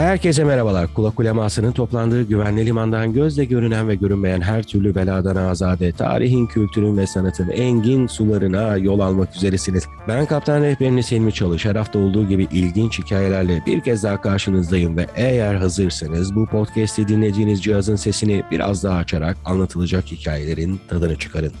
Herkese merhabalar. Kulak ulemasının toplandığı güvenli limandan gözle görünen ve görünmeyen her türlü beladan azade, tarihin, kültürün ve sanatın engin sularına yol almak üzeresiniz. Ben kaptan rehberiniz Hilmi Çalış. Her hafta olduğu gibi ilginç hikayelerle bir kez daha karşınızdayım ve eğer hazırsanız bu podcast'i dinlediğiniz cihazın sesini biraz daha açarak anlatılacak hikayelerin tadını çıkarın.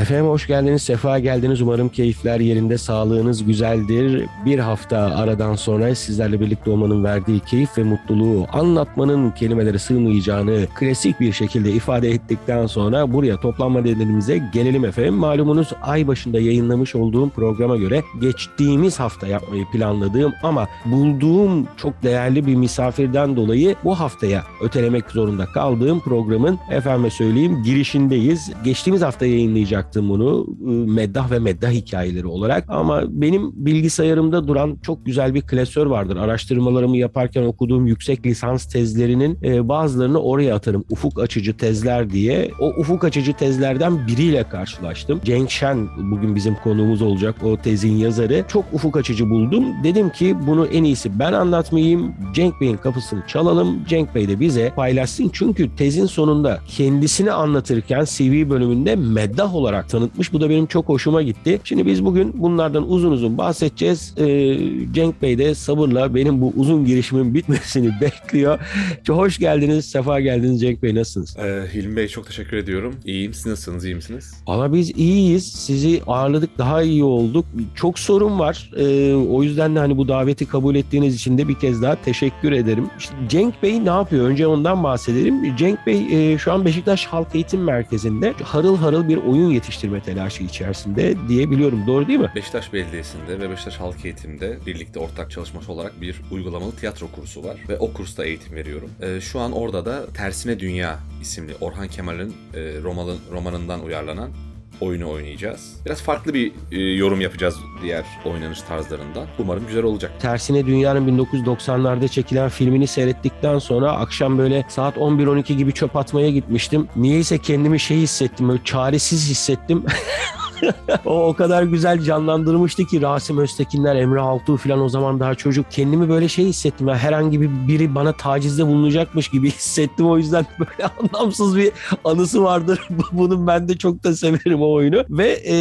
Efendim hoş geldiniz, sefa geldiniz. Umarım keyifler yerinde, sağlığınız güzeldir. Bir hafta aradan sonra sizlerle birlikte olmanın verdiği keyif ve mutluluğu anlatmanın kelimelere sığmayacağını klasik bir şekilde ifade ettikten sonra buraya toplanma nedenimize gelelim efendim. Malumunuz ay başında yayınlamış olduğum programa göre geçtiğimiz hafta yapmayı planladığım ama bulduğum çok değerli bir misafirden dolayı bu haftaya ötelemek zorunda kaldığım programın efendime söyleyeyim girişindeyiz. Geçtiğimiz hafta yayınlayacak bıraktım bunu ıı, meddah ve meddah hikayeleri olarak ama benim bilgisayarımda duran çok güzel bir klasör vardır. Araştırmalarımı yaparken okuduğum yüksek lisans tezlerinin e, bazılarını oraya atarım. Ufuk açıcı tezler diye. O ufuk açıcı tezlerden biriyle karşılaştım. Cenk Şen bugün bizim konuğumuz olacak o tezin yazarı. Çok ufuk açıcı buldum. Dedim ki bunu en iyisi ben anlatmayayım. Cenk Bey'in kapısını çalalım. Cenk Bey de bize paylaşsın. Çünkü tezin sonunda kendisini anlatırken CV bölümünde meddah olarak olarak tanıtmış. Bu da benim çok hoşuma gitti. Şimdi biz bugün bunlardan uzun uzun bahsedeceğiz. Ee, Cenk Bey de sabırla benim bu uzun girişimin bitmesini bekliyor. Çok hoş geldiniz, sefa geldiniz Cenk Bey. Nasılsınız? Ee, Hilmi Bey çok teşekkür ediyorum. İyiyim. Siz nasılsınız? İyi misiniz? Valla biz iyiyiz. Sizi ağırladık. Daha iyi olduk. Çok sorun var. Ee, o yüzden de hani bu daveti kabul ettiğiniz için de bir kez daha teşekkür ederim. İşte Cenk Bey ne yapıyor? Önce ondan bahsedelim. Cenk Bey e, şu an Beşiktaş Halk Eğitim Merkezi'nde harıl harıl bir oyun yetiştirme telaşı içerisinde diyebiliyorum. Doğru değil mi? Beşiktaş Belediyesi'nde ve Beşiktaş Halk Eğitim'de birlikte ortak çalışması olarak bir uygulamalı tiyatro kursu var ve o kursta eğitim veriyorum. Ee, şu an orada da Tersine Dünya isimli Orhan Kemal'in e, romanın, romanından uyarlanan oyunu oynayacağız. Biraz farklı bir e, yorum yapacağız diğer oynanış tarzlarından. Umarım güzel olacak. Tersine Dünya'nın 1990'larda çekilen filmini seyrettikten sonra akşam böyle saat 11-12 gibi çöp atmaya gitmiştim. Niyeyse kendimi şey hissettim, böyle çaresiz hissettim. o o kadar güzel canlandırmıştı ki Rasim Öztekinler, Emre Altuğ falan o zaman daha çocuk. Kendimi böyle şey hissettim. Ya, herhangi bir biri bana tacizde bulunacakmış gibi hissettim. O yüzden böyle anlamsız bir anısı vardır. Bunun ben de çok da severim o oyunu. Ve e,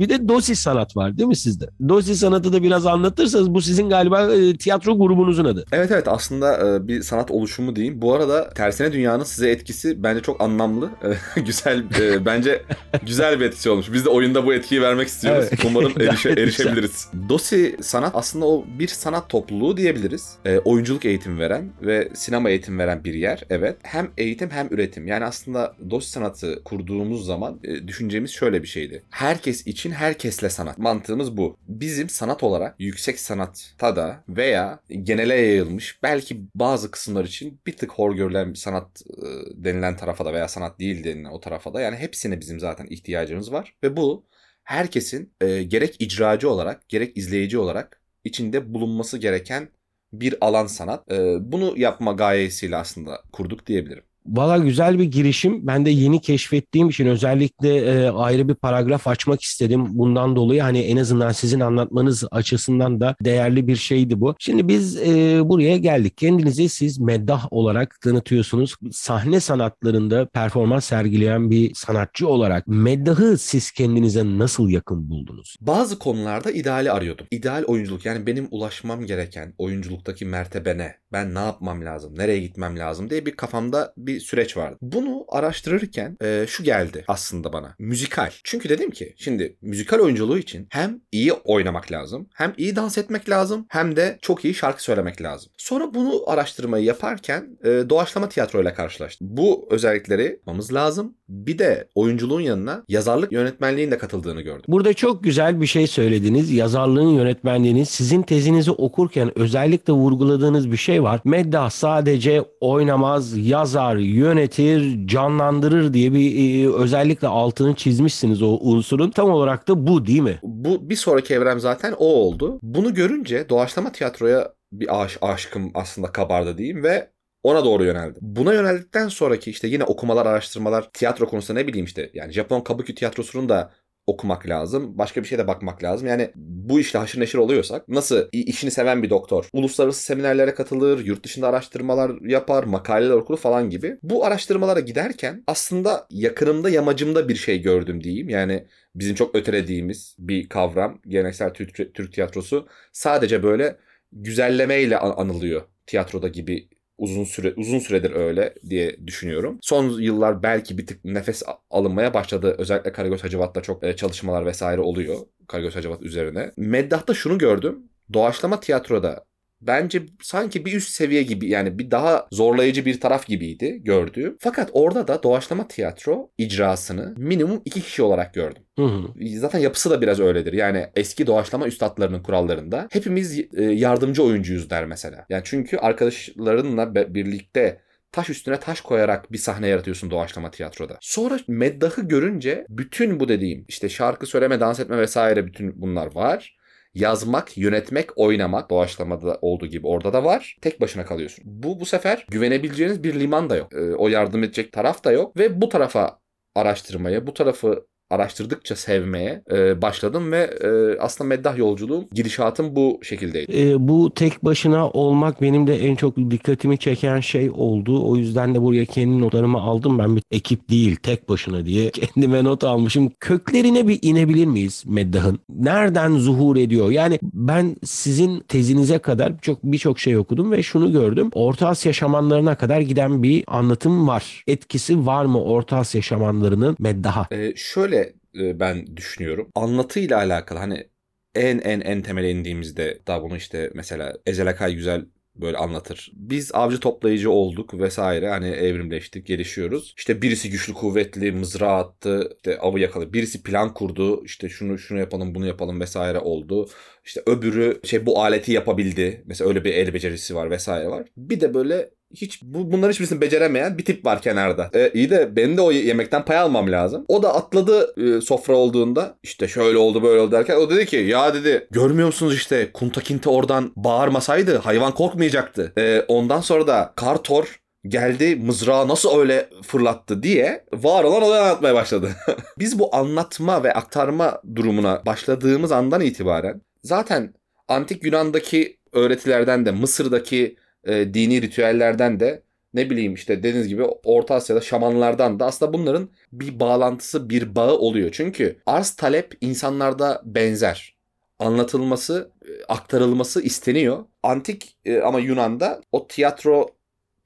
bir de dosis sanat var değil mi sizde? Dosis sanatı da biraz anlatırsanız bu sizin galiba e, tiyatro grubunuzun adı. Evet evet aslında e, bir sanat oluşumu diyeyim. Bu arada Tersine Dünya'nın size etkisi bence çok anlamlı. Güzel e, bence güzel bir etkisi olmuş. Biz de oyun oyunda bu etkiyi vermek istiyoruz. Evet. Umarım erişe, erişebiliriz. Dosi sanat aslında o bir sanat topluluğu diyebiliriz. E, oyunculuk eğitimi veren ve sinema eğitim veren bir yer. Evet. Hem eğitim hem üretim. Yani aslında Dosi sanatı kurduğumuz zaman e, düşüncemiz şöyle bir şeydi. Herkes için herkesle sanat. Mantığımız bu. Bizim sanat olarak yüksek sanatta da veya genele yayılmış belki bazı kısımlar için bir tık hor görülen sanat e, denilen tarafa da veya sanat değil denilen o tarafa da yani hepsine bizim zaten ihtiyacımız var. Ve bu herkesin e, gerek icracı olarak gerek izleyici olarak içinde bulunması gereken bir alan sanat. E, bunu yapma gayesiyle aslında kurduk diyebilirim. Valla güzel bir girişim. Ben de yeni keşfettiğim için özellikle e, ayrı bir paragraf açmak istedim. Bundan dolayı hani en azından sizin anlatmanız açısından da değerli bir şeydi bu. Şimdi biz e, buraya geldik. Kendinizi siz meddah olarak tanıtıyorsunuz. Sahne sanatlarında performans sergileyen bir sanatçı olarak meddahı siz kendinize nasıl yakın buldunuz? Bazı konularda ideali arıyordum. İdeal oyunculuk yani benim ulaşmam gereken oyunculuktaki mertebene ben ne yapmam lazım, nereye gitmem lazım diye bir kafamda bir bir süreç vardı. Bunu araştırırken e, şu geldi aslında bana. Müzikal. Çünkü dedim ki şimdi müzikal oyunculuğu için hem iyi oynamak lazım, hem iyi dans etmek lazım, hem de çok iyi şarkı söylemek lazım. Sonra bunu araştırmayı yaparken e, doğaçlama tiyatroyla karşılaştım. Bu özellikleri yapmamız lazım. Bir de oyunculuğun yanına yazarlık yönetmenliğin de katıldığını gördüm. Burada çok güzel bir şey söylediniz. Yazarlığın yönetmenliğinin sizin tezinizi okurken özellikle vurguladığınız bir şey var. Meddah sadece oynamaz, yazar, yönetir, canlandırır diye bir e, özellikle altını çizmişsiniz o unsurun. Tam olarak da bu değil mi? Bu bir sonraki evrem zaten o oldu. Bunu görünce doğaçlama tiyatroya bir aş aşkım aslında kabardı diyeyim ve ona doğru yöneldim. Buna yöneldikten sonraki işte yine okumalar, araştırmalar, tiyatro konusunda ne bileyim işte yani Japon Kabuki tiyatrosunun da okumak lazım. Başka bir şeye de bakmak lazım. Yani bu işle haşır neşir oluyorsak nasıl işini seven bir doktor uluslararası seminerlere katılır, yurt dışında araştırmalar yapar, makaleler okur falan gibi. Bu araştırmalara giderken aslında yakınımda yamacımda bir şey gördüm diyeyim. Yani bizim çok ötelediğimiz bir kavram geleneksel Türk, Türk tiyatrosu sadece böyle güzellemeyle an- anılıyor tiyatroda gibi uzun süre uzun süredir öyle diye düşünüyorum. Son yıllar belki bir tık nefes alınmaya başladı. Özellikle Karagöz Hacivat'ta çok e, çalışmalar vesaire oluyor. Karagöz Hacivat üzerine. Meddah'ta şunu gördüm. Doğaçlama tiyatroda bence sanki bir üst seviye gibi yani bir daha zorlayıcı bir taraf gibiydi gördüğüm. Fakat orada da doğaçlama tiyatro icrasını minimum iki kişi olarak gördüm. Hı hı. Zaten yapısı da biraz öyledir. Yani eski doğaçlama üstadlarının kurallarında hepimiz e, yardımcı oyuncuyuz der mesela. Yani çünkü arkadaşlarınla birlikte taş üstüne taş koyarak bir sahne yaratıyorsun doğaçlama tiyatroda. Sonra meddahı görünce bütün bu dediğim işte şarkı söyleme, dans etme vesaire bütün bunlar var. Yazmak, yönetmek, oynamak doğaçlamada olduğu gibi orada da var. Tek başına kalıyorsun. Bu bu sefer güvenebileceğiniz bir liman da yok. Ee, o yardım edecek taraf da yok ve bu tarafa araştırmaya, bu tarafı araştırdıkça sevmeye e, başladım ve e, aslında meddah yolculuğum, gidişatım bu şekildeydi. E, bu tek başına olmak benim de en çok dikkatimi çeken şey oldu. O yüzden de buraya kendi notlarımı aldım. Ben bir ekip değil tek başına diye kendime not almışım. Köklerine bir inebilir miyiz Meddah'ın? Nereden zuhur ediyor? Yani ben sizin tezinize kadar çok birçok şey okudum ve şunu gördüm. Orta Asya şamanlarına kadar giden bir anlatım var. Etkisi var mı Orta Asya şamanlarının Meddah'a? E, şöyle e, ben düşünüyorum. Anlatıyla alakalı hani en en en temele indiğimizde daha bunu işte mesela Ezel Akay güzel böyle anlatır. Biz avcı toplayıcı olduk vesaire hani evrimleştik, gelişiyoruz. İşte birisi güçlü kuvvetli mızrağı attı, işte avı yakaladı. Birisi plan kurdu, işte şunu şunu yapalım, bunu yapalım vesaire oldu. İşte öbürü şey bu aleti yapabildi. Mesela öyle bir el becerisi var vesaire var. Bir de böyle hiç bu, bunların hiçbirisini beceremeyen bir tip var kenarda. E, iyi de benim de o yemekten pay almam lazım. O da atladı e, sofra olduğunda işte şöyle oldu böyle oldu derken o dedi ki ya dedi görmüyor musunuz işte Kuntakinti oradan bağırmasaydı hayvan korkmayacaktı. E, ondan sonra da Kartor geldi mızrağı nasıl öyle fırlattı diye var olan olayı anlatmaya başladı. Biz bu anlatma ve aktarma durumuna başladığımız andan itibaren zaten antik Yunan'daki öğretilerden de Mısır'daki e, dini ritüellerden de ne bileyim işte dediğiniz gibi Orta Asya'da şamanlardan da aslında bunların bir bağlantısı, bir bağı oluyor. Çünkü arz talep insanlarda benzer. Anlatılması, e, aktarılması isteniyor. Antik e, ama Yunan'da o tiyatro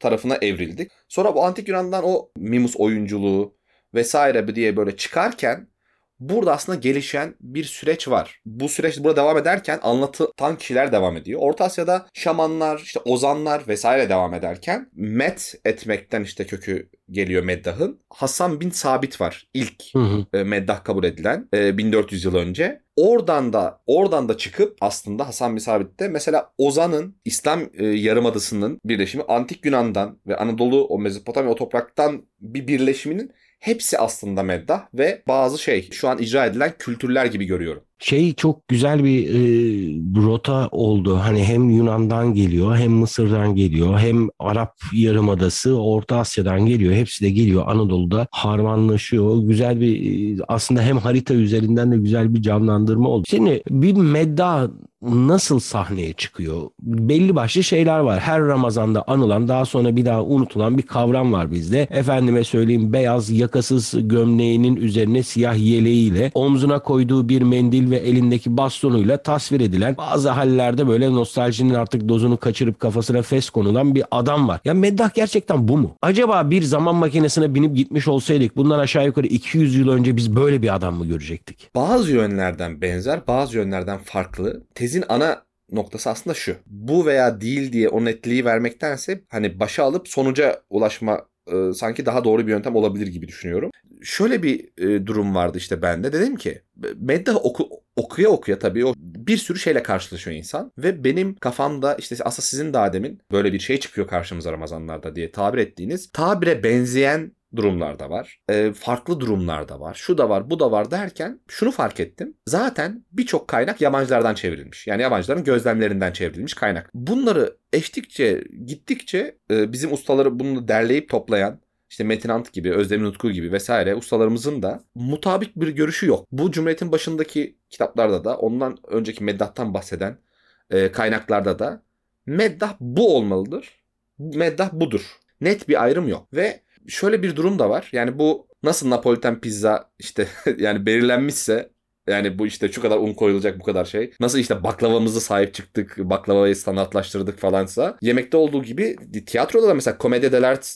tarafına evrildik. Sonra bu antik Yunan'dan o mimus oyunculuğu vesaire diye böyle çıkarken burada aslında gelişen bir süreç var. Bu süreç burada devam ederken anlatılan kişiler devam ediyor. Orta Asya'da şamanlar, işte ozanlar vesaire devam ederken met etmekten işte kökü geliyor meddahın. Hasan bin Sabit var ilk Hı hı. e, meddah kabul edilen e, 1400 yıl önce. Oradan da oradan da çıkıp aslında Hasan bin Sabit'te mesela Ozan'ın İslam e, Yarımadası'nın birleşimi Antik Yunan'dan ve Anadolu o Mezopotamya o topraktan bir birleşiminin hepsi aslında meddah ve bazı şey şu an icra edilen kültürler gibi görüyorum. Şey çok güzel bir e, rota oldu. Hani hem Yunan'dan geliyor, hem Mısır'dan geliyor, hem Arap Yarımadası, Orta Asya'dan geliyor. Hepsi de geliyor Anadolu'da harmanlaşıyor. Güzel bir e, aslında hem harita üzerinden de güzel bir canlandırma oldu. Şimdi bir medda nasıl sahneye çıkıyor? Belli başlı şeyler var. Her Ramazan'da anılan daha sonra bir daha unutulan bir kavram var bizde. Efendime söyleyeyim beyaz yakasız gömleğinin üzerine siyah yeleğiyle omzuna koyduğu bir mendil ve elindeki bastonuyla tasvir edilen bazı hallerde böyle nostaljinin artık dozunu kaçırıp kafasına fes konulan bir adam var. Ya meddah gerçekten bu mu? Acaba bir zaman makinesine binip gitmiş olsaydık bundan aşağı yukarı 200 yıl önce biz böyle bir adam mı görecektik? Bazı yönlerden benzer, bazı yönlerden farklı. Tezin ana noktası aslında şu. Bu veya değil diye o netliği vermektense hani başa alıp sonuca ulaşma e, sanki daha doğru bir yöntem olabilir gibi düşünüyorum. Şöyle bir e, durum vardı işte bende. Dedim ki meddah oku, okuya okuya tabii o bir sürü şeyle karşılaşıyor insan ve benim kafamda işte aslında sizin daha demin böyle bir şey çıkıyor karşımıza Ramazanlarda diye tabir ettiğiniz tabire benzeyen durumlar da var. E, farklı durumlar da var. Şu da var, bu da var derken şunu fark ettim. Zaten birçok kaynak yabancılardan çevrilmiş. Yani yabancıların gözlemlerinden çevrilmiş kaynak. Bunları eştikçe, gittikçe e, bizim ustaları bunu derleyip toplayan işte Metin Ant gibi, Özdemir Utku gibi vesaire ustalarımızın da mutabık bir görüşü yok. Bu Cumhuriyet'in başındaki kitaplarda da ondan önceki meddahtan bahseden e, kaynaklarda da meddah bu olmalıdır. Meddah budur. Net bir ayrım yok. Ve şöyle bir durum da var. Yani bu nasıl Napoliten pizza işte yani belirlenmişse yani bu işte şu kadar un koyulacak bu kadar şey. Nasıl işte baklavamızı sahip çıktık, baklavayı standartlaştırdık falansa. Yemekte olduğu gibi tiyatroda da mesela komedi dell'arte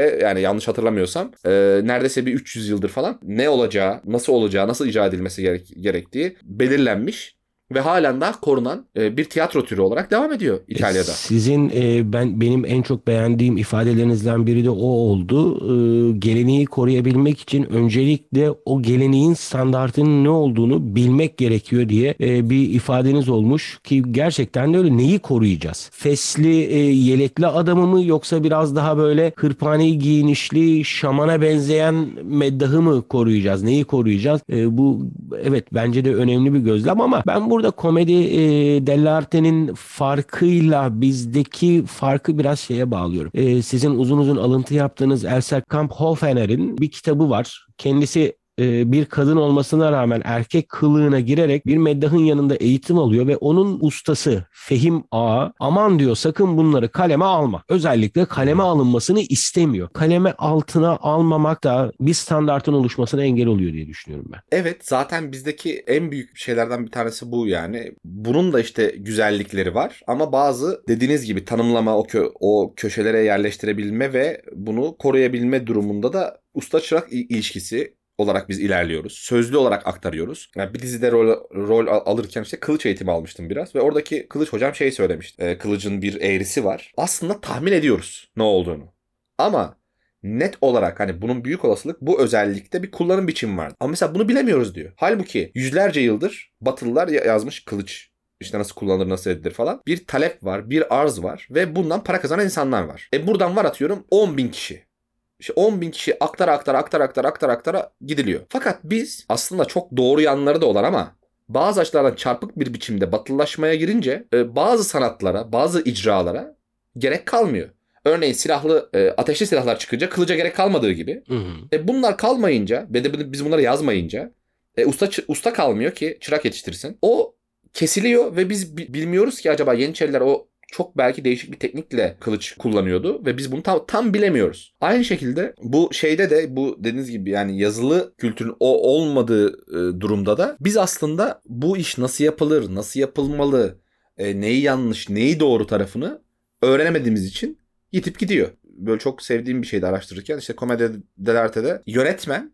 yani yanlış hatırlamıyorsam e, neredeyse bir 300 yıldır falan ne olacağı, nasıl olacağı, nasıl icra edilmesi gerek, gerektiği belirlenmiş ve halen daha korunan e, bir tiyatro türü olarak devam ediyor İtalya'da. Sizin e, ben benim en çok beğendiğim ifadelerinizden biri de o oldu. E, geleneği koruyabilmek için öncelikle o geleneğin standartının ne olduğunu bilmek gerekiyor diye e, bir ifadeniz olmuş ki gerçekten de öyle. Neyi koruyacağız? Fesli, e, yelekli adamı mı yoksa biraz daha böyle hırpani giyinişli, şamana benzeyen meddahı mı koruyacağız? Neyi koruyacağız? E, bu evet bence de önemli bir gözlem ama ben burada komedi e, dell'arte'nin farkıyla bizdeki farkı biraz şeye bağlıyorum. E, sizin uzun uzun alıntı yaptığınız Elsa Kamphoferner'in bir kitabı var. Kendisi e, bir kadın olmasına rağmen erkek kılığına girerek bir meddahın yanında eğitim alıyor ve onun ustası Fehim Ağa aman diyor sakın bunları kaleme alma. Özellikle kaleme alınmasını istemiyor. Kaleme altına almamak da bir standartın oluşmasına engel oluyor diye düşünüyorum ben. Evet zaten bizdeki en büyük şeylerden bir tanesi bu yani. Bunun da işte güzellikleri var ama bazı dediğiniz gibi tanımlama o, kö- o köşelere yerleştirebilme ve bunu koruyabilme durumunda da usta çırak ilişkisi olarak biz ilerliyoruz. Sözlü olarak aktarıyoruz. Yani bir dizide rol, rol alırken işte kılıç eğitimi almıştım biraz ve oradaki kılıç hocam şey söylemişti. E, kılıcın bir eğrisi var. Aslında tahmin ediyoruz ne olduğunu. Ama net olarak hani bunun büyük olasılık bu özellikte bir kullanım biçimi var. Ama mesela bunu bilemiyoruz diyor. Halbuki yüzlerce yıldır Batılılar yazmış kılıç işte nasıl kullanılır nasıl edilir falan. Bir talep var, bir arz var ve bundan para kazanan insanlar var. E buradan var atıyorum 10 bin kişi. İşte 10 bin kişi aktara aktara aktara aktara aktara aktara gidiliyor. Fakat biz aslında çok doğru yanları da olan ama bazı açılardan çarpık bir biçimde batılılaşmaya girince bazı sanatlara, bazı icralara gerek kalmıyor. Örneğin silahlı, ateşli silahlar çıkınca kılıca gerek kalmadığı gibi. Hı hı. E bunlar kalmayınca ve de biz bunları yazmayınca e, usta usta kalmıyor ki çırak yetiştirsin. O kesiliyor ve biz bilmiyoruz ki acaba Yeniçeriler o çok belki değişik bir teknikle kılıç kullanıyordu ve biz bunu tam, tam bilemiyoruz. Aynı şekilde bu şeyde de bu dediğiniz gibi yani yazılı kültürün o olmadığı e, durumda da biz aslında bu iş nasıl yapılır, nasıl yapılmalı, e, neyi yanlış, neyi doğru tarafını öğrenemediğimiz için yitip gidiyor. Böyle çok sevdiğim bir şeydi araştırırken işte komedi dell'arte'de yönetmen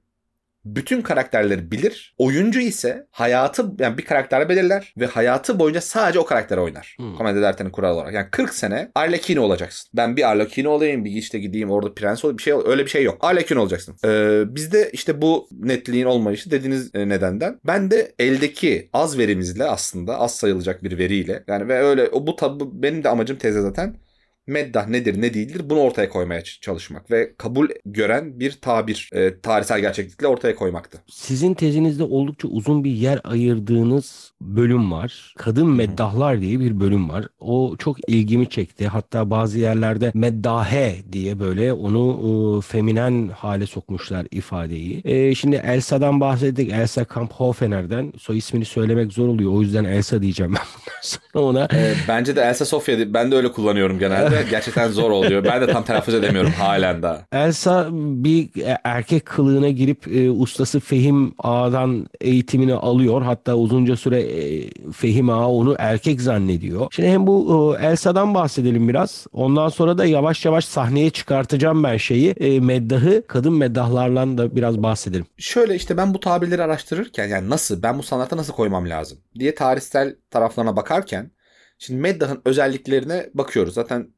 bütün karakterleri bilir. Oyuncu ise hayatı yani bir karakter belirler ve hayatı boyunca sadece o karakteri oynar. Hmm. Komedi dertenin kuralı olarak. Yani 40 sene Arlecchino olacaksın. Ben bir Arlecchino olayım, bir işte gideyim orada prens olayım bir şey öyle bir şey yok. Arlecchino olacaksın. Ee, bizde işte bu netliğin olmayışı dediğiniz e, nedenden ben de eldeki az verimizle aslında az sayılacak bir veriyle yani ve öyle o bu tabi benim de amacım teze zaten meddah nedir ne değildir bunu ortaya koymaya çalışmak ve kabul gören bir tabir e, tarihsel gerçeklikle ortaya koymaktı. Sizin tezinizde oldukça uzun bir yer ayırdığınız bölüm var. Kadın meddahlar diye bir bölüm var. O çok ilgimi çekti. Hatta bazı yerlerde meddahe diye böyle onu e, feminen hale sokmuşlar ifadeyi. E, şimdi Elsa'dan bahsettik. Elsa Kamphofener'den. Soy ismini söylemek zor oluyor. O yüzden Elsa diyeceğim ben sonra ona. E, bence de Elsa Sofya ben de öyle kullanıyorum genelde. Gerçekten zor oluyor. Ben de tam telaffuz edemiyorum halen daha. Elsa bir erkek kılığına girip e, ustası Fehim Ağa'dan eğitimini alıyor. Hatta uzunca süre e, Fehim Ağa onu erkek zannediyor. Şimdi hem bu e, Elsa'dan bahsedelim biraz. Ondan sonra da yavaş yavaş sahneye çıkartacağım ben şeyi. E, meddahı kadın meddahlarla da biraz bahsedelim. Şöyle işte ben bu tabirleri araştırırken yani nasıl ben bu sanata nasıl koymam lazım diye tarihsel taraflarına bakarken Şimdi Meddah'ın özelliklerine bakıyoruz. Zaten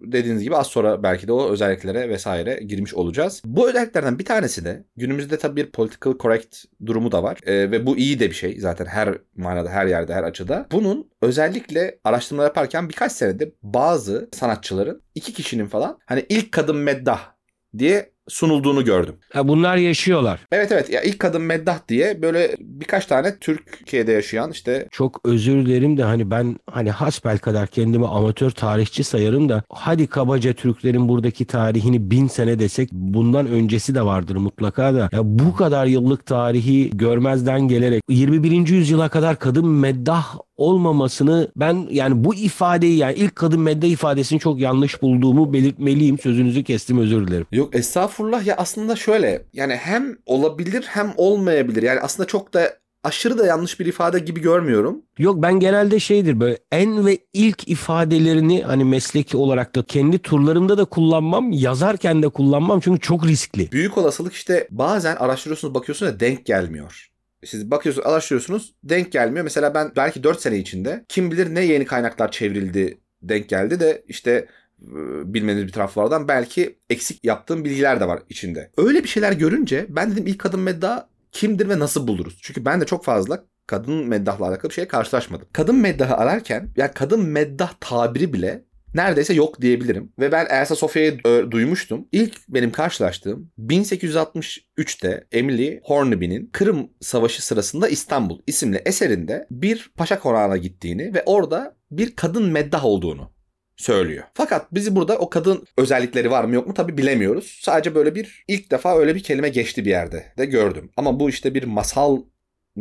dediğiniz gibi az sonra belki de o özelliklere vesaire girmiş olacağız. Bu özelliklerden bir tanesi de günümüzde tabii bir political correct durumu da var. E, ve bu iyi de bir şey zaten her manada, her yerde, her açıda. Bunun özellikle araştırma yaparken birkaç senede bazı sanatçıların iki kişinin falan hani ilk kadın meddah diye sunulduğunu gördüm. Ha, bunlar yaşıyorlar. Evet evet ya ilk kadın meddah diye böyle birkaç tane Türkiye'de yaşayan işte Çok özür dilerim de hani ben hani hasbel kadar kendimi amatör tarihçi sayarım da hadi kabaca Türklerin buradaki tarihini bin sene desek bundan öncesi de vardır mutlaka da ya bu kadar yıllık tarihi görmezden gelerek 21. yüzyıla kadar kadın meddah olmamasını ben yani bu ifadeyi yani ilk kadın meddah ifadesini çok yanlış bulduğumu belirtmeliyim. Sözünüzü kestim özür dilerim. Yok estağfurullah ya aslında şöyle yani hem olabilir hem olmayabilir. Yani aslında çok da aşırı da yanlış bir ifade gibi görmüyorum. Yok ben genelde şeydir böyle en ve ilk ifadelerini hani mesleki olarak da kendi turlarımda da kullanmam, yazarken de kullanmam çünkü çok riskli. Büyük olasılık işte bazen araştırıyorsunuz bakıyorsunuz da denk gelmiyor. Siz bakıyorsunuz araştırıyorsunuz denk gelmiyor. Mesela ben belki 4 sene içinde kim bilir ne yeni kaynaklar çevrildi denk geldi de işte e, bilmediğiniz bir taraflardan belki eksik yaptığım bilgiler de var içinde. Öyle bir şeyler görünce ben dedim ilk kadın meddah kimdir ve nasıl buluruz? Çünkü ben de çok fazla kadın meddahla alakalı bir şeye karşılaşmadım. Kadın meddahı ararken ya kadın meddah tabiri bile neredeyse yok diyebilirim. Ve ben Elsa Sophia'yı e, duymuştum. İlk benim karşılaştığım 1863'te Emily Hornaby'nin Kırım Savaşı sırasında İstanbul isimli eserinde bir paşa konağına gittiğini ve orada bir kadın meddah olduğunu söylüyor. Fakat bizi burada o kadın özellikleri var mı yok mu tabi bilemiyoruz. Sadece böyle bir ilk defa öyle bir kelime geçti bir yerde de gördüm. Ama bu işte bir masal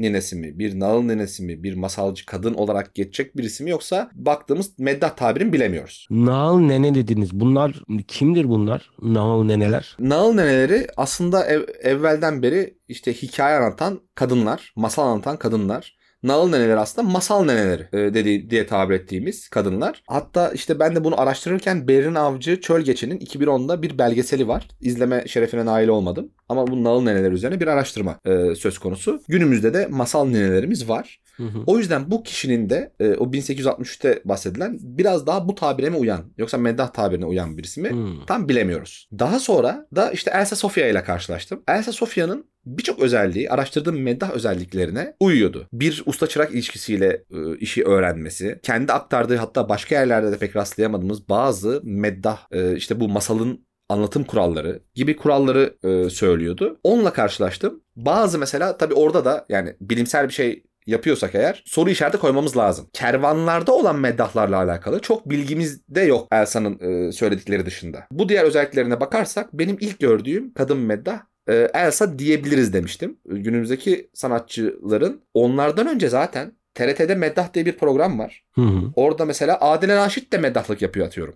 ninesi mi, bir nağıl ninesi mi, bir masalcı kadın olarak geçecek birisi mi yoksa baktığımız meddah tabirini bilemiyoruz. Nağıl nene dediniz. Bunlar kimdir bunlar? Nağıl neneler. Nağıl neneleri aslında ev- evvelden beri işte hikaye anlatan kadınlar, masal anlatan kadınlar. Nağıl neneleri aslında masal neneleri e, dedi, diye tabir ettiğimiz kadınlar. Hatta işte ben de bunu araştırırken Berin Avcı Çölgeç'in 2010'da bir belgeseli var. İzleme şerefine nail olmadım. Ama bu nağıl neneler üzerine bir araştırma e, söz konusu. Günümüzde de masal nenelerimiz var. Hı hı. O yüzden bu kişinin de e, o 1863'te bahsedilen biraz daha bu tabire mi uyan yoksa meddah tabirine uyan birisi mi? Hmm. Tam bilemiyoruz. Daha sonra da işte Elsa Sofia ile karşılaştım. Elsa Sofia'nın birçok özelliği araştırdığım meddah özelliklerine uyuyordu. Bir usta çırak ilişkisiyle e, işi öğrenmesi, kendi aktardığı hatta başka yerlerde de pek rastlayamadığımız bazı meddah e, işte bu masalın anlatım kuralları gibi kuralları e, söylüyordu. Onunla karşılaştım. Bazı mesela tabii orada da yani bilimsel bir şey yapıyorsak eğer soru işareti koymamız lazım. Kervanlarda olan meddahlarla alakalı çok bilgimiz de yok Elsa'nın e, söyledikleri dışında. Bu diğer özelliklerine bakarsak benim ilk gördüğüm kadın meddah e, Elsa diyebiliriz demiştim. Günümüzdeki sanatçıların onlardan önce zaten TRT'de Meddah diye bir program var. Hı hı. Orada mesela Adile Naşit de meddahlık yapıyor atıyorum.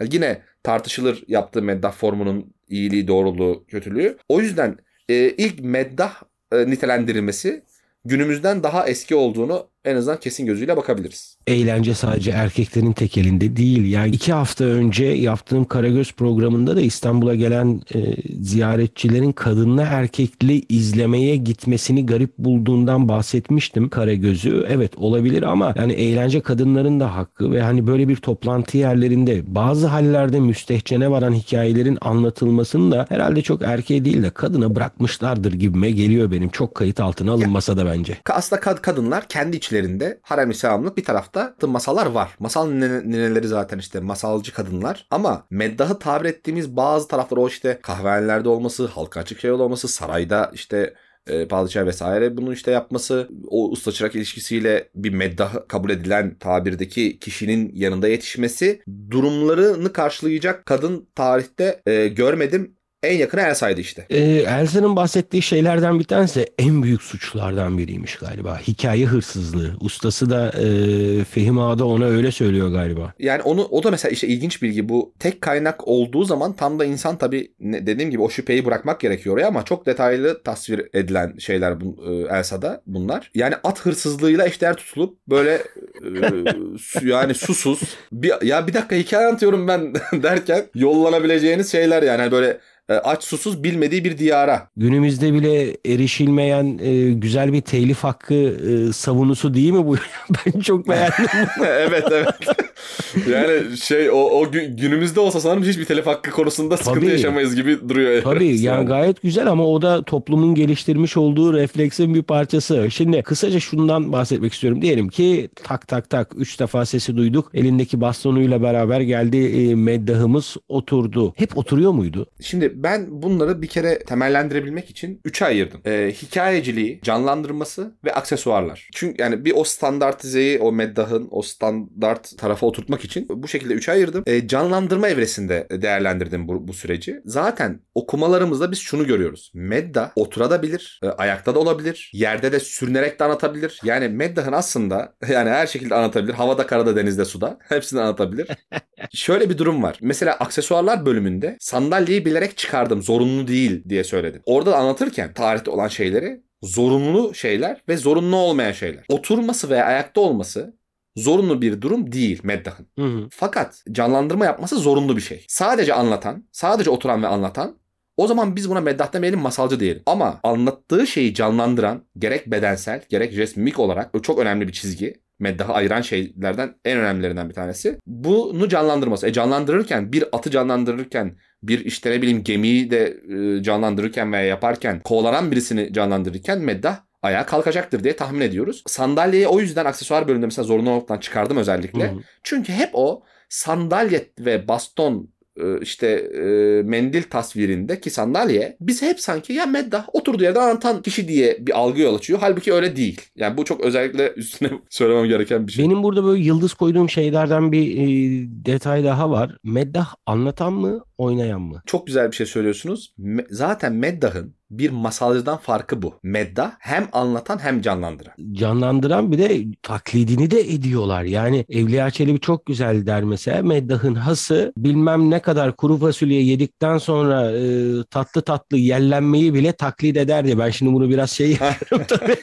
Yani yine tartışılır yaptığı meddah formunun iyiliği, doğruluğu, kötülüğü. O yüzden e, ilk meddah e, nitelendirilmesi günümüzden daha eski olduğunu en azından kesin gözüyle bakabiliriz. Eğlence sadece erkeklerin tek elinde değil. Yani iki hafta önce yaptığım Karagöz programında da İstanbul'a gelen e, ziyaretçilerin kadınla erkekli izlemeye gitmesini garip bulduğundan bahsetmiştim Karagöz'ü. Evet olabilir ama yani eğlence kadınların da hakkı ve hani böyle bir toplantı yerlerinde bazı hallerde müstehcene varan hikayelerin anlatılmasını da herhalde çok erkeğe değil de kadına bırakmışlardır gibime geliyor benim. Çok kayıt altına alınmasa da bence. Aslında kad- kadınlar kendi içlerinde harem-i selamlık bir tarafta masallar var. Masal nene- neneleri zaten işte masalcı kadınlar. Ama meddahı tabir ettiğimiz bazı taraflar o işte kahvehanelerde olması, halka açık şey olması, sarayda işte e, padişah vesaire bunun işte yapması, o usta çırak ilişkisiyle bir meddah kabul edilen tabirdeki kişinin yanında yetişmesi durumlarını karşılayacak kadın tarihte e, görmedim. En yakını Elsa'ydı işte. Ee, Elsa'nın bahsettiği şeylerden bir tanesi en büyük suçlardan biriymiş galiba. Hikaye hırsızlığı. Ustası da e, Fehim Ağa da ona öyle söylüyor galiba. Yani onu o da mesela işte ilginç bilgi bu tek kaynak olduğu zaman tam da insan tabii ne- dediğim gibi o şüpheyi bırakmak gerekiyor oraya ama çok detaylı tasvir edilen şeyler bu, e, Elsa'da bunlar. Yani at hırsızlığıyla eşdeğer tutulup böyle e, su- yani susuz bir ya bir dakika hikaye anlatıyorum ben derken yollanabileceğiniz şeyler yani Hani böyle aç susuz bilmediği bir diyara. Günümüzde bile erişilmeyen e, güzel bir telif hakkı e, savunusu değil mi bu? ben çok beğendim. evet evet. yani şey o, o günümüzde olsa sanırım hiçbir telif hakkı konusunda sıkıntı Tabii. yaşamayız gibi duruyor. Tabii yani gayet güzel ama o da toplumun geliştirmiş olduğu refleksin bir parçası. Şimdi kısaca şundan bahsetmek istiyorum. Diyelim ki tak tak tak 3 defa sesi duyduk. Elindeki bastonuyla beraber geldi e, meddahımız oturdu. Hep oturuyor muydu? Şimdi ben bunları bir kere temellendirebilmek için 3'e ayırdım. E, hikayeciliği, canlandırması ve aksesuarlar. Çünkü yani bir o standartizeyi o meddahın o standart tarafa oturtmak için bu şekilde 3'e ayırdım. E, canlandırma evresinde değerlendirdim bu, bu süreci. Zaten okumalarımızda biz şunu görüyoruz. Medda oturabilir, e, ayakta da olabilir, yerde de sürünerek de anlatabilir. Yani meddahın aslında yani her şekilde anlatabilir. Havada, karada, denizde, suda hepsini anlatabilir. Şöyle bir durum var. Mesela aksesuarlar bölümünde sandalyeyi bilerek çıkardım. Zorunlu değil diye söyledim. Orada anlatırken tarihte olan şeyleri zorunlu şeyler ve zorunlu olmayan şeyler. Oturması veya ayakta olması zorunlu bir durum değil meddahın. Hı hı. Fakat canlandırma yapması zorunlu bir şey. Sadece anlatan, sadece oturan ve anlatan o zaman biz buna meddah demeyelim masalcı diyelim. Ama anlattığı şeyi canlandıran gerek bedensel gerek resmik olarak çok önemli bir çizgi meddahı ayıran şeylerden en önemlilerinden bir tanesi. Bunu canlandırması. E canlandırırken bir atı canlandırırken bir işte ne bileyim gemiyi de e, canlandırırken veya yaparken kovalanan birisini canlandırırken meddah ayağa kalkacaktır diye tahmin ediyoruz. Sandalyeyi o yüzden aksesuar bölümünde mesela zorunlu olmaktan çıkardım özellikle. Hı hı. Çünkü hep o sandalye ve baston e, işte e, mendil tasvirinde ki sandalye biz hep sanki ya meddah oturduğu yerde anlatan kişi diye bir algı yol açıyor. Halbuki öyle değil. Yani bu çok özellikle üstüne söylemem gereken bir şey. Benim burada böyle yıldız koyduğum şeylerden bir e, detay daha var. Meddah anlatan mı oynayan mı? Çok güzel bir şey söylüyorsunuz. Me- zaten Meddah'ın bir masalcıdan farkı bu. Medda hem anlatan hem canlandıran. Canlandıran bir de taklidini de ediyorlar. Yani Evliya Çelebi çok güzel der mesela. Meddah'ın hası bilmem ne kadar kuru fasulye yedikten sonra e, tatlı tatlı yellenmeyi bile taklit eder diye. Ben şimdi bunu biraz şey yapıyorum tabii.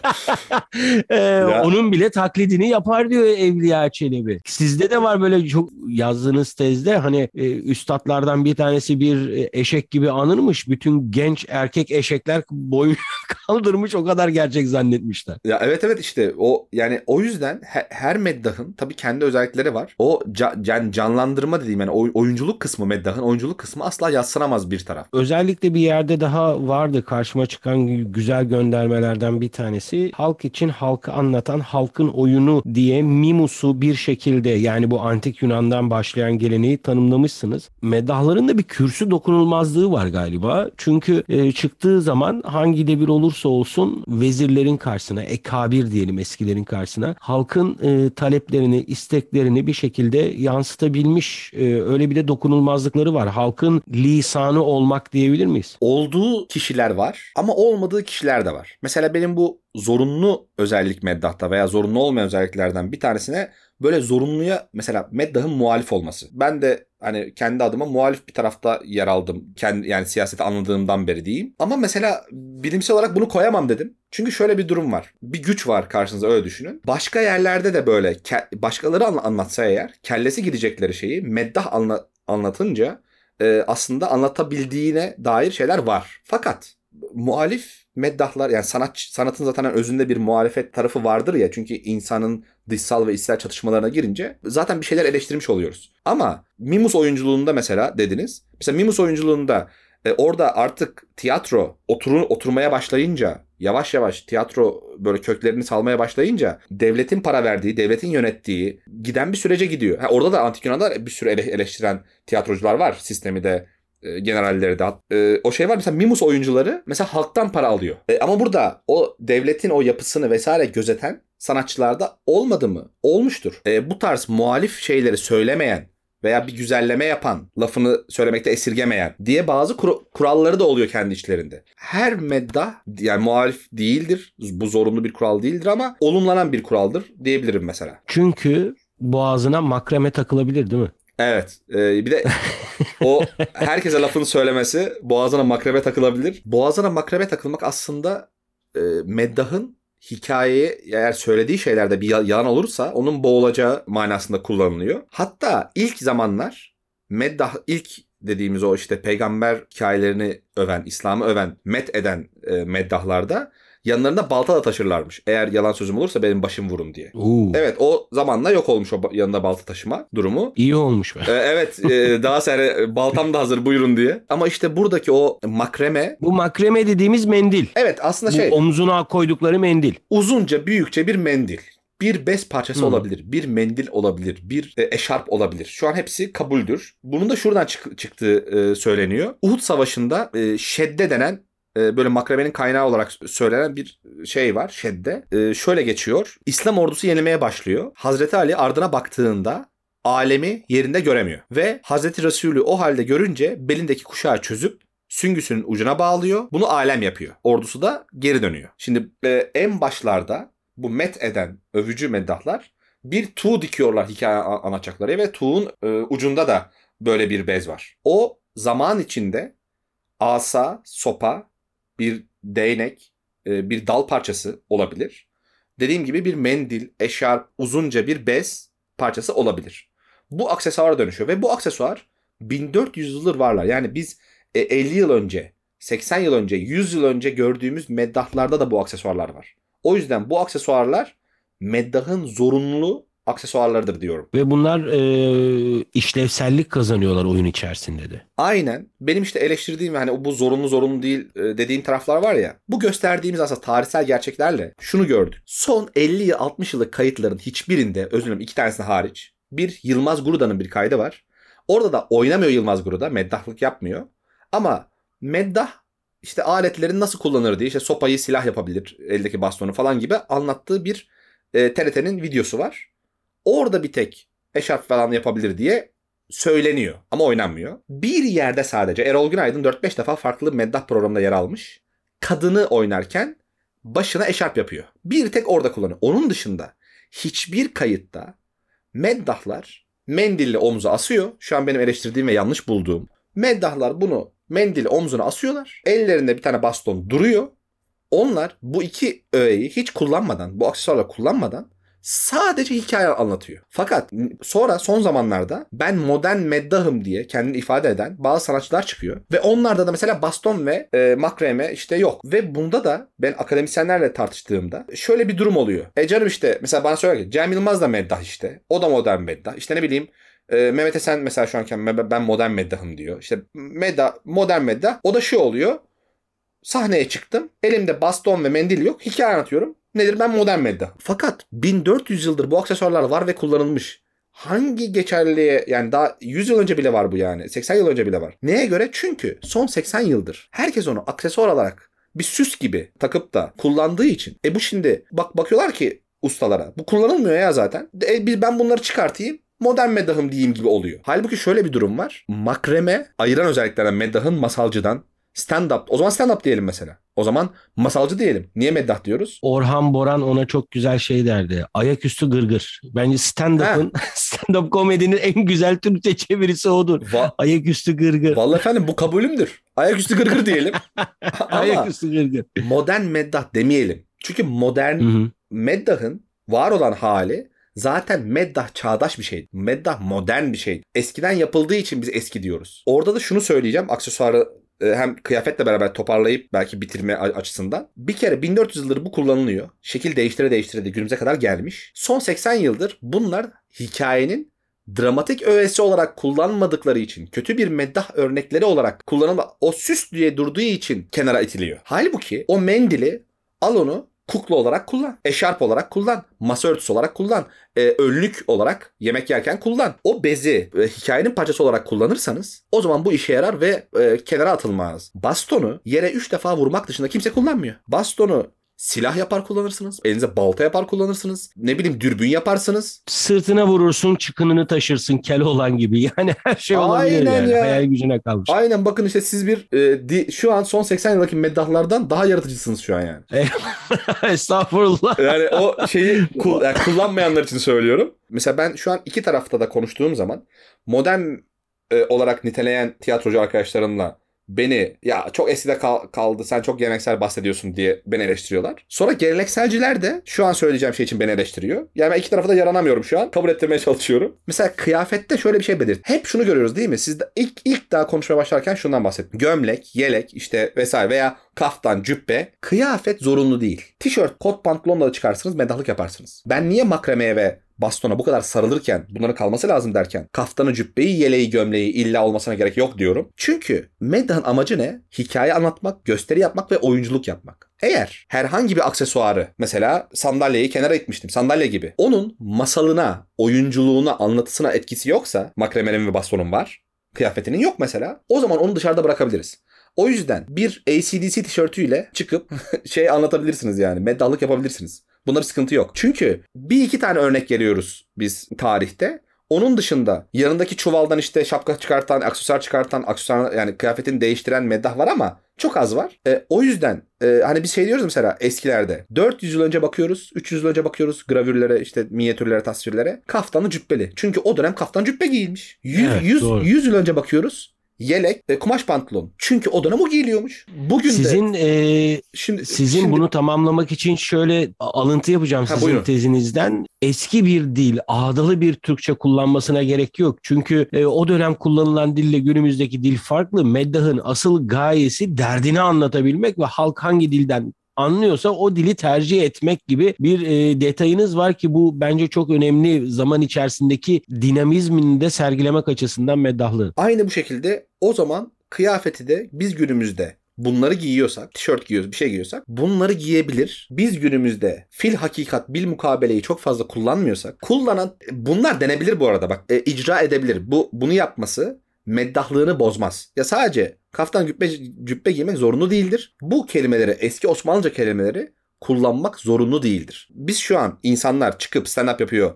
e, onun bile taklidini yapar diyor Evliya Çelebi. Sizde de var böyle çok yazdığınız tezde hani e, üstadlardan bir tanesi bir e, eşek gibi anırmış. Bütün genç erkek eşekler boyu kaldırmış o kadar gerçek zannetmişler. Ya evet evet işte o yani o yüzden her, her meddahın tabii kendi özellikleri var. O ca, yani canlandırma dediğim yani oyunculuk kısmı meddahın oyunculuk kısmı asla yatsınamaz bir taraf. Özellikle bir yerde daha vardı karşıma çıkan güzel göndermelerden bir tanesi. Halk için halkı anlatan halkın oyunu diye Mimus'u bir şekilde yani bu antik Yunan'dan başlayan geleneği tanımlamışsınız. Meddahların da bir kürsü dokunulmazlığı var galiba. Çünkü e, çıktığı zaman hangi devir olursa olsun vezirlerin karşısına, ekabir diyelim eskilerin karşısına halkın e, taleplerini, isteklerini bir şekilde yansıtabilmiş e, öyle bir de dokunulmazlıkları var. Halkın lisanı olmak diyebilir miyiz? Olduğu kişiler var ama olmadığı kişiler de var. Mesela benim bu zorunlu özellik meddahta veya zorunlu olmayan özelliklerden bir tanesine böyle zorunluya mesela meddahın muhalif olması. Ben de hani kendi adıma muhalif bir tarafta yer aldım. Kendi, yani siyaseti anladığımdan beri diyeyim. Ama mesela bilimsel olarak bunu koyamam dedim. Çünkü şöyle bir durum var. Bir güç var karşınızda öyle düşünün. Başka yerlerde de böyle başkaları anlatsa eğer kellesi gidecekleri şeyi meddah anla, anlatınca e, aslında anlatabildiğine dair şeyler var. Fakat muhalif meddahlar yani sanat sanatın zaten özünde bir muhalefet tarafı vardır ya çünkü insanın dışsal ve içsel çatışmalarına girince zaten bir şeyler eleştirmiş oluyoruz. Ama Mimus oyunculuğunda mesela dediniz. Mesela Mimus oyunculuğunda e, orada artık tiyatro oturun oturmaya başlayınca yavaş yavaş tiyatro böyle köklerini salmaya başlayınca devletin para verdiği, devletin yönettiği giden bir sürece gidiyor. Ha, orada da antik Yunan'da bir sürü ele, eleştiren tiyatrocular var sistemi de e, generalleri de e, o şey var mesela Mimus oyuncuları mesela halktan para alıyor. E, ama burada o devletin o yapısını vesaire gözeten sanatçılarda olmadı mı? Olmuştur. E, bu tarz muhalif şeyleri söylemeyen veya bir güzelleme yapan, lafını söylemekte esirgemeyen diye bazı kur- kuralları da oluyor kendi içlerinde. Her medda yani muhalif değildir. Bu zorunlu bir kural değildir ama olumlanan bir kuraldır diyebilirim mesela. Çünkü boğazına makreme takılabilir değil mi? Evet. E, bir de o herkese lafını söylemesi boğazına makrebe takılabilir. Boğazına makrebe takılmak aslında e, meddahın hikayeye eğer söylediği şeylerde bir yalan olursa onun boğulacağı manasında kullanılıyor. Hatta ilk zamanlar meddah ilk dediğimiz o işte peygamber hikayelerini öven, İslam'ı öven, met eden e, meddahlarda yanlarında balta da taşırlarmış. Eğer yalan sözüm olursa benim başım vurun diye. Oo. Evet o zamanla yok olmuş o yanında balta taşıma durumu. İyi olmuş be. Ee, evet e, daha sonra baltam da hazır buyurun diye. Ama işte buradaki o makreme Bu makreme dediğimiz mendil. evet aslında Bu şey omzuna koydukları mendil. uzunca büyükçe bir mendil. Bir bez parçası Hmm. olabilir, bir mendil olabilir, bir e, eşarp olabilir. Şu an hepsi kabuldür. Bunun da şuradan çık- çıktığı e, söyleniyor. Uhud Savaşı'nda e, şedde denen e, böyle makremenin kaynağı olarak söylenen bir şey var şedde. E, şöyle geçiyor. İslam ordusu yenilmeye başlıyor. Hazreti Ali ardına baktığında alemi yerinde göremiyor. Ve Hazreti Resulü o halde görünce belindeki kuşağı çözüp süngüsünün ucuna bağlıyor. Bunu alem yapıyor. Ordusu da geri dönüyor. Şimdi e, en başlarda bu met eden övücü meddahlar bir tuğ dikiyorlar hikaye anlatacakları ve tuğun e, ucunda da böyle bir bez var. O zaman içinde asa, sopa, bir değnek, e, bir dal parçası olabilir. Dediğim gibi bir mendil, eşarp, uzunca bir bez parçası olabilir. Bu aksesuara dönüşüyor ve bu aksesuar 1400 yıldır varlar. Yani biz e, 50 yıl önce, 80 yıl önce, 100 yıl önce gördüğümüz meddahlarda da bu aksesuarlar var. O yüzden bu aksesuarlar meddahın zorunlu aksesuarlarıdır diyorum. Ve bunlar e, işlevsellik kazanıyorlar oyun içerisinde de. Aynen. Benim işte eleştirdiğim hani bu zorunlu zorunlu değil e, dediğim taraflar var ya. Bu gösterdiğimiz aslında tarihsel gerçeklerle şunu gördük. Son 50 yıl 60 yıllık kayıtların hiçbirinde özür dilerim iki tanesine hariç bir Yılmaz Gruda'nın bir kaydı var. Orada da oynamıyor Yılmaz Gruda. Meddahlık yapmıyor. Ama meddah işte aletlerin nasıl kullanır diye işte sopayı silah yapabilir eldeki bastonu falan gibi anlattığı bir e, TRT'nin videosu var. Orada bir tek eşarp falan yapabilir diye söyleniyor ama oynanmıyor. Bir yerde sadece Erol Günaydın 4-5 defa farklı meddah programında yer almış. Kadını oynarken başına eşarp yapıyor. Bir tek orada kullanıyor. Onun dışında hiçbir kayıtta meddahlar mendille omza asıyor. Şu an benim eleştirdiğim ve yanlış bulduğum. Meddahlar bunu mendili omzuna asıyorlar. Ellerinde bir tane baston duruyor. Onlar bu iki öğeyi hiç kullanmadan, bu aksesuarla kullanmadan sadece hikaye anlatıyor. Fakat sonra son zamanlarda ben modern meddahım diye kendini ifade eden bazı sanatçılar çıkıyor. Ve onlarda da mesela baston ve e, makreme işte yok. Ve bunda da ben akademisyenlerle tartıştığımda şöyle bir durum oluyor. E canım işte mesela bana söyler ki Cem Yılmaz da meddah işte. O da modern meddah. İşte ne bileyim e, Mehmet Esen mesela şu anken "Ben- modern meddahım diyor. İşte meddah, modern meddah. O da şu oluyor. Sahneye çıktım. Elimde baston ve mendil yok. Hikaye anlatıyorum. Nedir? Ben modern medya. Fakat 1400 yıldır bu aksesuarlar var ve kullanılmış. Hangi geçerliğe yani daha 100 yıl önce bile var bu yani. 80 yıl önce bile var. Neye göre? Çünkü son 80 yıldır herkes onu aksesuar olarak bir süs gibi takıp da kullandığı için. E bu şimdi bak bakıyorlar ki ustalara. Bu kullanılmıyor ya zaten. E ben bunları çıkartayım modern meddahım diyeyim gibi oluyor. Halbuki şöyle bir durum var. Makreme ayıran özelliklerden meddahın masalcıdan stand-up. O zaman stand-up diyelim mesela. O zaman masalcı diyelim. Niye meddah diyoruz? Orhan Boran ona çok güzel şey derdi. Ayaküstü gırgır. Bence stand-up'ın, stand-up komedinin en güzel Türkçe çevirisi odur. Va- Ayaküstü gırgır. Vallahi efendim bu kabulümdür. Ayaküstü gırgır diyelim. Ayaküstü gırgır. modern meddah demeyelim. Çünkü modern Hı hı. meddahın var olan hali zaten meddah çağdaş bir şey. Meddah modern bir şey. Eskiden yapıldığı için biz eski diyoruz. Orada da şunu söyleyeceğim. Aksesuarı hem kıyafetle beraber toparlayıp belki bitirme açısından. Bir kere 1400 yıldır bu kullanılıyor. Şekil değiştire değiştire de günümüze kadar gelmiş. Son 80 yıldır bunlar hikayenin dramatik öğesi olarak kullanmadıkları için, kötü bir meddah örnekleri olarak kullanılma, o süs diye durduğu için kenara itiliyor. Halbuki o mendili al onu kukla olarak kullan. Eşarp olarak kullan. Masa örtüsü olarak kullan. E, önlük olarak yemek yerken kullan. O bezi e, hikayenin parçası olarak kullanırsanız o zaman bu işe yarar ve e, kenara atılmaz. Bastonu yere 3 defa vurmak dışında kimse kullanmıyor. Bastonu silah yapar kullanırsınız. Elinize balta yapar kullanırsınız. Ne bileyim dürbün yaparsınız. Sırtına vurursun, çıkınını taşırsın Keloğlan gibi. Yani her şey olabilir Aynen yani. ya. Hayal gücüne kalmış. Aynen bakın işte siz bir e, di- şu an son 80 yıldaki meddahlardan daha yaratıcısınız şu an yani. Estağfurullah. Yani o şeyi ku- yani kullanmayanlar için söylüyorum. Mesela ben şu an iki tarafta da konuştuğum zaman modern e, olarak niteleyen tiyatrocu arkadaşlarımla beni ya çok eskide kal- kaldı sen çok geleneksel bahsediyorsun diye beni eleştiriyorlar. Sonra gelenekselciler de şu an söyleyeceğim şey için beni eleştiriyor. Yani ben iki tarafa da yaranamıyorum şu an. Kabul ettirmeye çalışıyorum. Mesela kıyafette şöyle bir şey belirt. Hep şunu görüyoruz değil mi? Siz de ilk ilk daha konuşmaya başlarken şundan bahsettim. Gömlek, yelek işte vesaire veya kaftan, cübbe. Kıyafet zorunlu değil. Tişört, kot pantolonla da çıkarsınız, medahlık yaparsınız. Ben niye makremeye ve bastona bu kadar sarılırken bunların kalması lazım derken kaftanı, cübbeyi, yeleği, gömleği illa olmasına gerek yok diyorum. Çünkü meddahın amacı ne? Hikaye anlatmak, gösteri yapmak ve oyunculuk yapmak. Eğer herhangi bir aksesuarı mesela sandalyeyi kenara itmiştim sandalye gibi onun masalına, oyunculuğuna, anlatısına etkisi yoksa makremenin ve bastonun var. Kıyafetinin yok mesela. O zaman onu dışarıda bırakabiliriz. O yüzden bir ACDC tişörtüyle çıkıp şey anlatabilirsiniz yani. Meddahlık yapabilirsiniz. Bunda bir sıkıntı yok. Çünkü bir iki tane örnek veriyoruz biz tarihte. Onun dışında yanındaki çuvaldan işte şapka çıkartan, aksesuar çıkartan, aksesuar yani kıyafetini değiştiren meddah var ama çok az var. E, o yüzden e, hani biz şey diyoruz mesela eskilerde 400 yıl önce bakıyoruz, 300 yıl önce bakıyoruz gravürlere, işte minyatürlere, tasvirlere. Kaftanı cübbeli. Çünkü o dönem kaftan cübbe giyilmiş. 100, Evet, 100, doğru. 100 yıl önce bakıyoruz. Yelek ve kumaş pantolon. Çünkü o dönem o giyiliyormuş. Bugün de Sizin e, şimdi Sizin şimdi- bunu tamamlamak için şöyle alıntı yapacağım Ha, sizin buyurun. tezinizden. Eski bir dil, ağdalı bir Türkçe kullanmasına gerek yok. Çünkü e, o dönem kullanılan dille günümüzdeki dil farklı. Meddahın asıl gayesi derdini anlatabilmek ve halk hangi dilden anlıyorsa o dili tercih etmek gibi bir e, detayınız var ki bu bence çok önemli zaman içerisindeki dinamizmini de sergilemek açısından meddahlığın. Aynı bu şekilde o zaman kıyafeti de biz günümüzde bunları giyiyorsak, tişört giyiyoruz, bir şey giyiyorsak bunları giyebilir. Biz günümüzde fil hakikat bil mukabeleyi çok fazla kullanmıyorsak, kullanan bunlar denebilir bu arada bak, e, icra edebilir. Bu bunu yapması meddahlığını bozmaz. Ya sadece kaftan cübbe, cübbe giymek zorunlu değildir. Bu kelimeleri, eski Osmanlıca kelimeleri kullanmak zorunlu değildir. Biz şu an insanlar çıkıp stand-up yapıyor,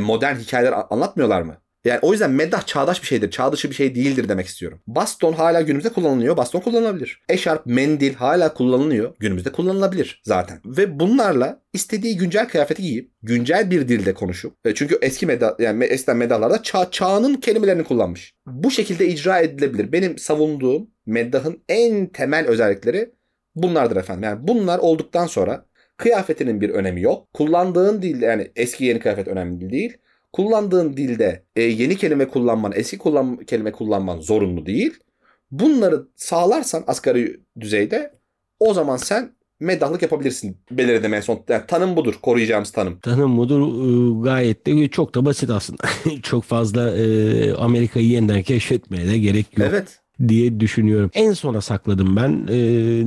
modern hikayeler anlatmıyorlar mı? Yani o yüzden meddah çağdaş bir şeydir. Çağ dışı bir şey değildir demek istiyorum. Baston hala günümüzde kullanılıyor. Baston kullanılabilir. Eşarp, mendil hala kullanılıyor. Günümüzde kullanılabilir zaten. Ve bunlarla istediği güncel kıyafeti giyip güncel bir dilde konuşup e, çünkü eski meda yani eskiden medallarda çağ, çağının kelimelerini kullanmış. Bu şekilde icra edilebilir. Benim savunduğum meddahın en temel özellikleri bunlardır efendim. Yani bunlar olduktan sonra kıyafetinin bir önemi yok. Kullandığın dil yani eski yeni kıyafet önemli değil. Kullandığın dilde e, yeni kelime kullanman, eski kullan kelime kullanman zorunlu değil. Bunları sağlarsan asgari düzeyde o zaman sen meddahlık yapabilirsin. Belirledim en son. Yani tanım budur. Koruyacağımız tanım. Tanım mudur e, gayet de çok da basit aslında. çok fazla e, Amerika'yı yeniden keşfetmeye de gerek yok. Evet. Diye düşünüyorum. En sona sakladım ben e,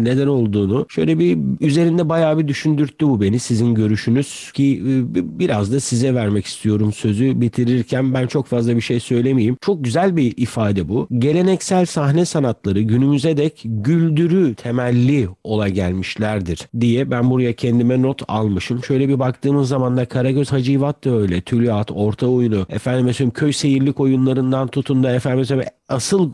neden olduğunu. Şöyle bir üzerinde bayağı bir düşündürttü bu beni sizin görüşünüz ki e, bi- biraz da size vermek istiyorum sözü bitirirken ben çok fazla bir şey söylemeyeyim. Çok güzel bir ifade bu. Geleneksel sahne sanatları günümüze dek güldürü temelli ola gelmişlerdir diye ben buraya kendime not almışım. Şöyle bir baktığımız zaman da Karagöz Hacivat da öyle. Tülyat, orta oyunu, efendim mesela köy seyirlik oyunlarından tutun da efendim mesela asıl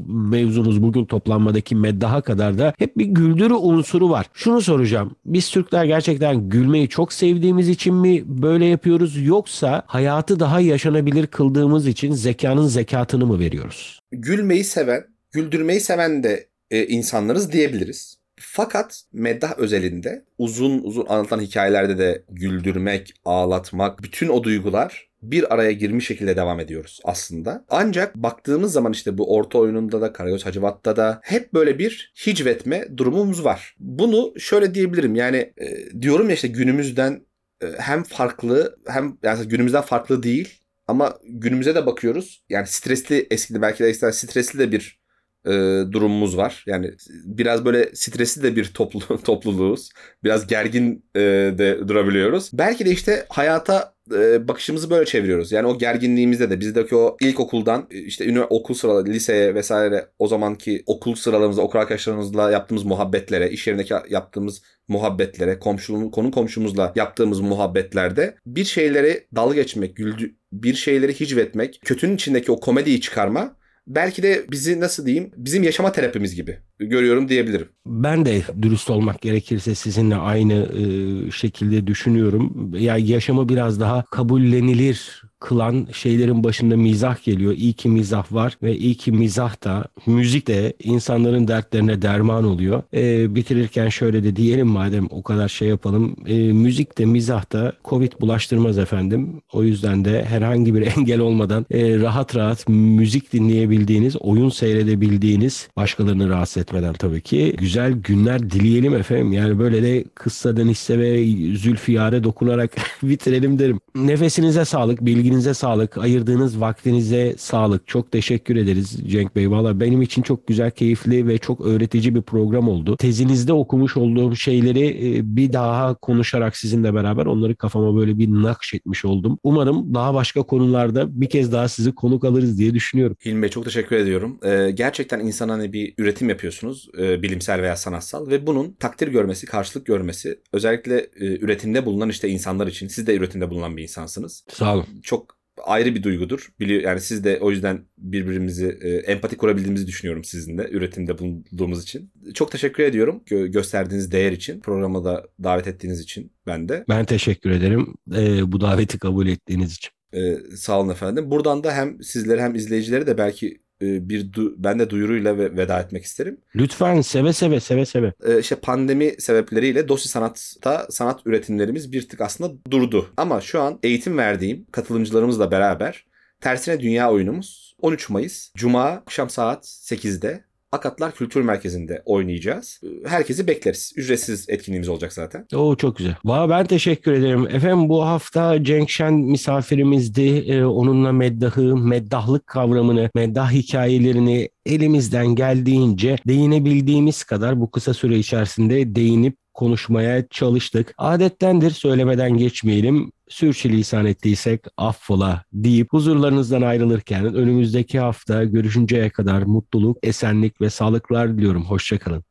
mevzumuz bugün toplanmadaki meddaha kadar da hep bir güldürü unsuru var. Şunu soracağım. Biz Türkler gerçekten gülmeyi çok sevdiğimiz için mi böyle yapıyoruz yoksa hayatı daha yaşanabilir kıldığımız için zekanın zekatını mı veriyoruz? Gülmeyi seven, güldürmeyi seven de e, insanlarız diyebiliriz. Fakat meddah özelinde uzun uzun anlatılan hikayelerde de güldürmek, ağlatmak, bütün o duygular bir araya girmiş şekilde devam ediyoruz aslında. Ancak baktığımız zaman işte bu orta oyununda da Karagöz Hacivat'ta da hep böyle bir hicvetme durumumuz var. Bunu şöyle diyebilirim yani e, diyorum ya işte günümüzden e, hem farklı hem yani günümüzden farklı değil ama günümüze de bakıyoruz. Yani stresli eskide belki de eskiden stresli de bir e, durumumuz var. Yani biraz böyle stresli de bir toplu, topluluğuz. Biraz gergin e, de durabiliyoruz. Belki de işte hayata e, bakışımızı böyle çeviriyoruz. Yani o gerginliğimizde de bizdeki o ilkokuldan e, işte ünivers- okul sıraları, liseye vesaire o zamanki okul sıralarımızda, okul arkadaşlarımızla yaptığımız muhabbetlere, iş yerindeki yaptığımız muhabbetlere, komşu, konu komşumuzla yaptığımız muhabbetlerde bir şeyleri dalga geçmek, güldü, bir şeyleri hicvetmek, kötünün içindeki o komediyi çıkarma belki de bizi nasıl diyeyim bizim yaşama terapimiz gibi görüyorum diyebilirim. Ben de dürüst olmak gerekirse sizinle aynı e, şekilde düşünüyorum. Ya yaşamı biraz daha kabullenilir kılan şeylerin başında mizah geliyor. İyi ki mizah var ve iyi ki mizah da müzik de insanların dertlerine derman oluyor. Ee, bitirirken şöyle de diyelim madem o kadar şey yapalım. Ee, müzik de mizah da Covid bulaştırmaz efendim. O yüzden de herhangi bir engel olmadan e, rahat rahat müzik dinleyebildiğiniz, oyun seyredebildiğiniz, başkalarını rahatsız etmeden tabii ki güzel günler dileyelim efendim. Yani böyle de kıssadan hisse ve zülfiyare dokunarak bitirelim derim. Nefesinize sağlık, bilginize sağlık, ayırdığınız vaktinize sağlık. Çok teşekkür ederiz Cenk Bey. Valla benim için çok güzel, keyifli ve çok öğretici bir program oldu. Tezinizde okumuş olduğum şeyleri e, bir daha konuşarak sizinle beraber onları kafama böyle bir nakşetmiş oldum. Umarım daha başka konularda bir kez daha sizi konuk alırız diye düşünüyorum. Hilmi Bey çok teşekkür ediyorum. Ee, gerçekten insan hani bir üretim yapıyorsunuz e, bilimsel veya sanatsal ve bunun takdir görmesi, karşılık görmesi özellikle e, üretimde bulunan işte insanlar için siz de üretimde bulunan bir insansınız. Sağ olun. Çok ayrı bir duygudur. Biliyor yani siz de o yüzden birbirimizi e, empati kurabildiğimizi düşünüyorum sizinle üretimde bulunduğumuz için. Çok teşekkür ediyorum gö- gösterdiğiniz değer için, programa da davet ettiğiniz için ben de. Ben teşekkür ederim e, bu daveti kabul ettiğiniz için. Ee, sağ olun efendim. Buradan da hem sizlere hem izleyicilere de belki bir du- ben de duyuruyla ve veda etmek isterim. Lütfen seve seve seve seve. Ee, işte pandemi sebepleriyle dosya sanatta sanat üretimlerimiz bir tık aslında durdu. Ama şu an eğitim verdiğim katılımcılarımızla beraber Tersine Dünya oyunumuz 13 Mayıs Cuma akşam saat 8'de Akatlar Kültür Merkezi'nde oynayacağız. Ee, Herkesi bekleriz. Ücretsiz etkinliğimiz olacak zaten. Oo çok güzel. Valla ben teşekkür ederim. Efendim bu hafta Cenk Şen misafirimizdi. Ee, onunla meddahı, meddahlık kavramını, meddah hikayelerini elimizden geldiğince değinebildiğimiz kadar bu kısa süre içerisinde değinip konuşmaya çalıştık. Adettendir söylemeden geçmeyelim. Sürçülisan ettiysek affola deyip huzurlarınızdan ayrılırken önümüzdeki hafta görüşünceye kadar mutluluk, esenlik ve sağlıklar diliyorum. Hoşçakalın.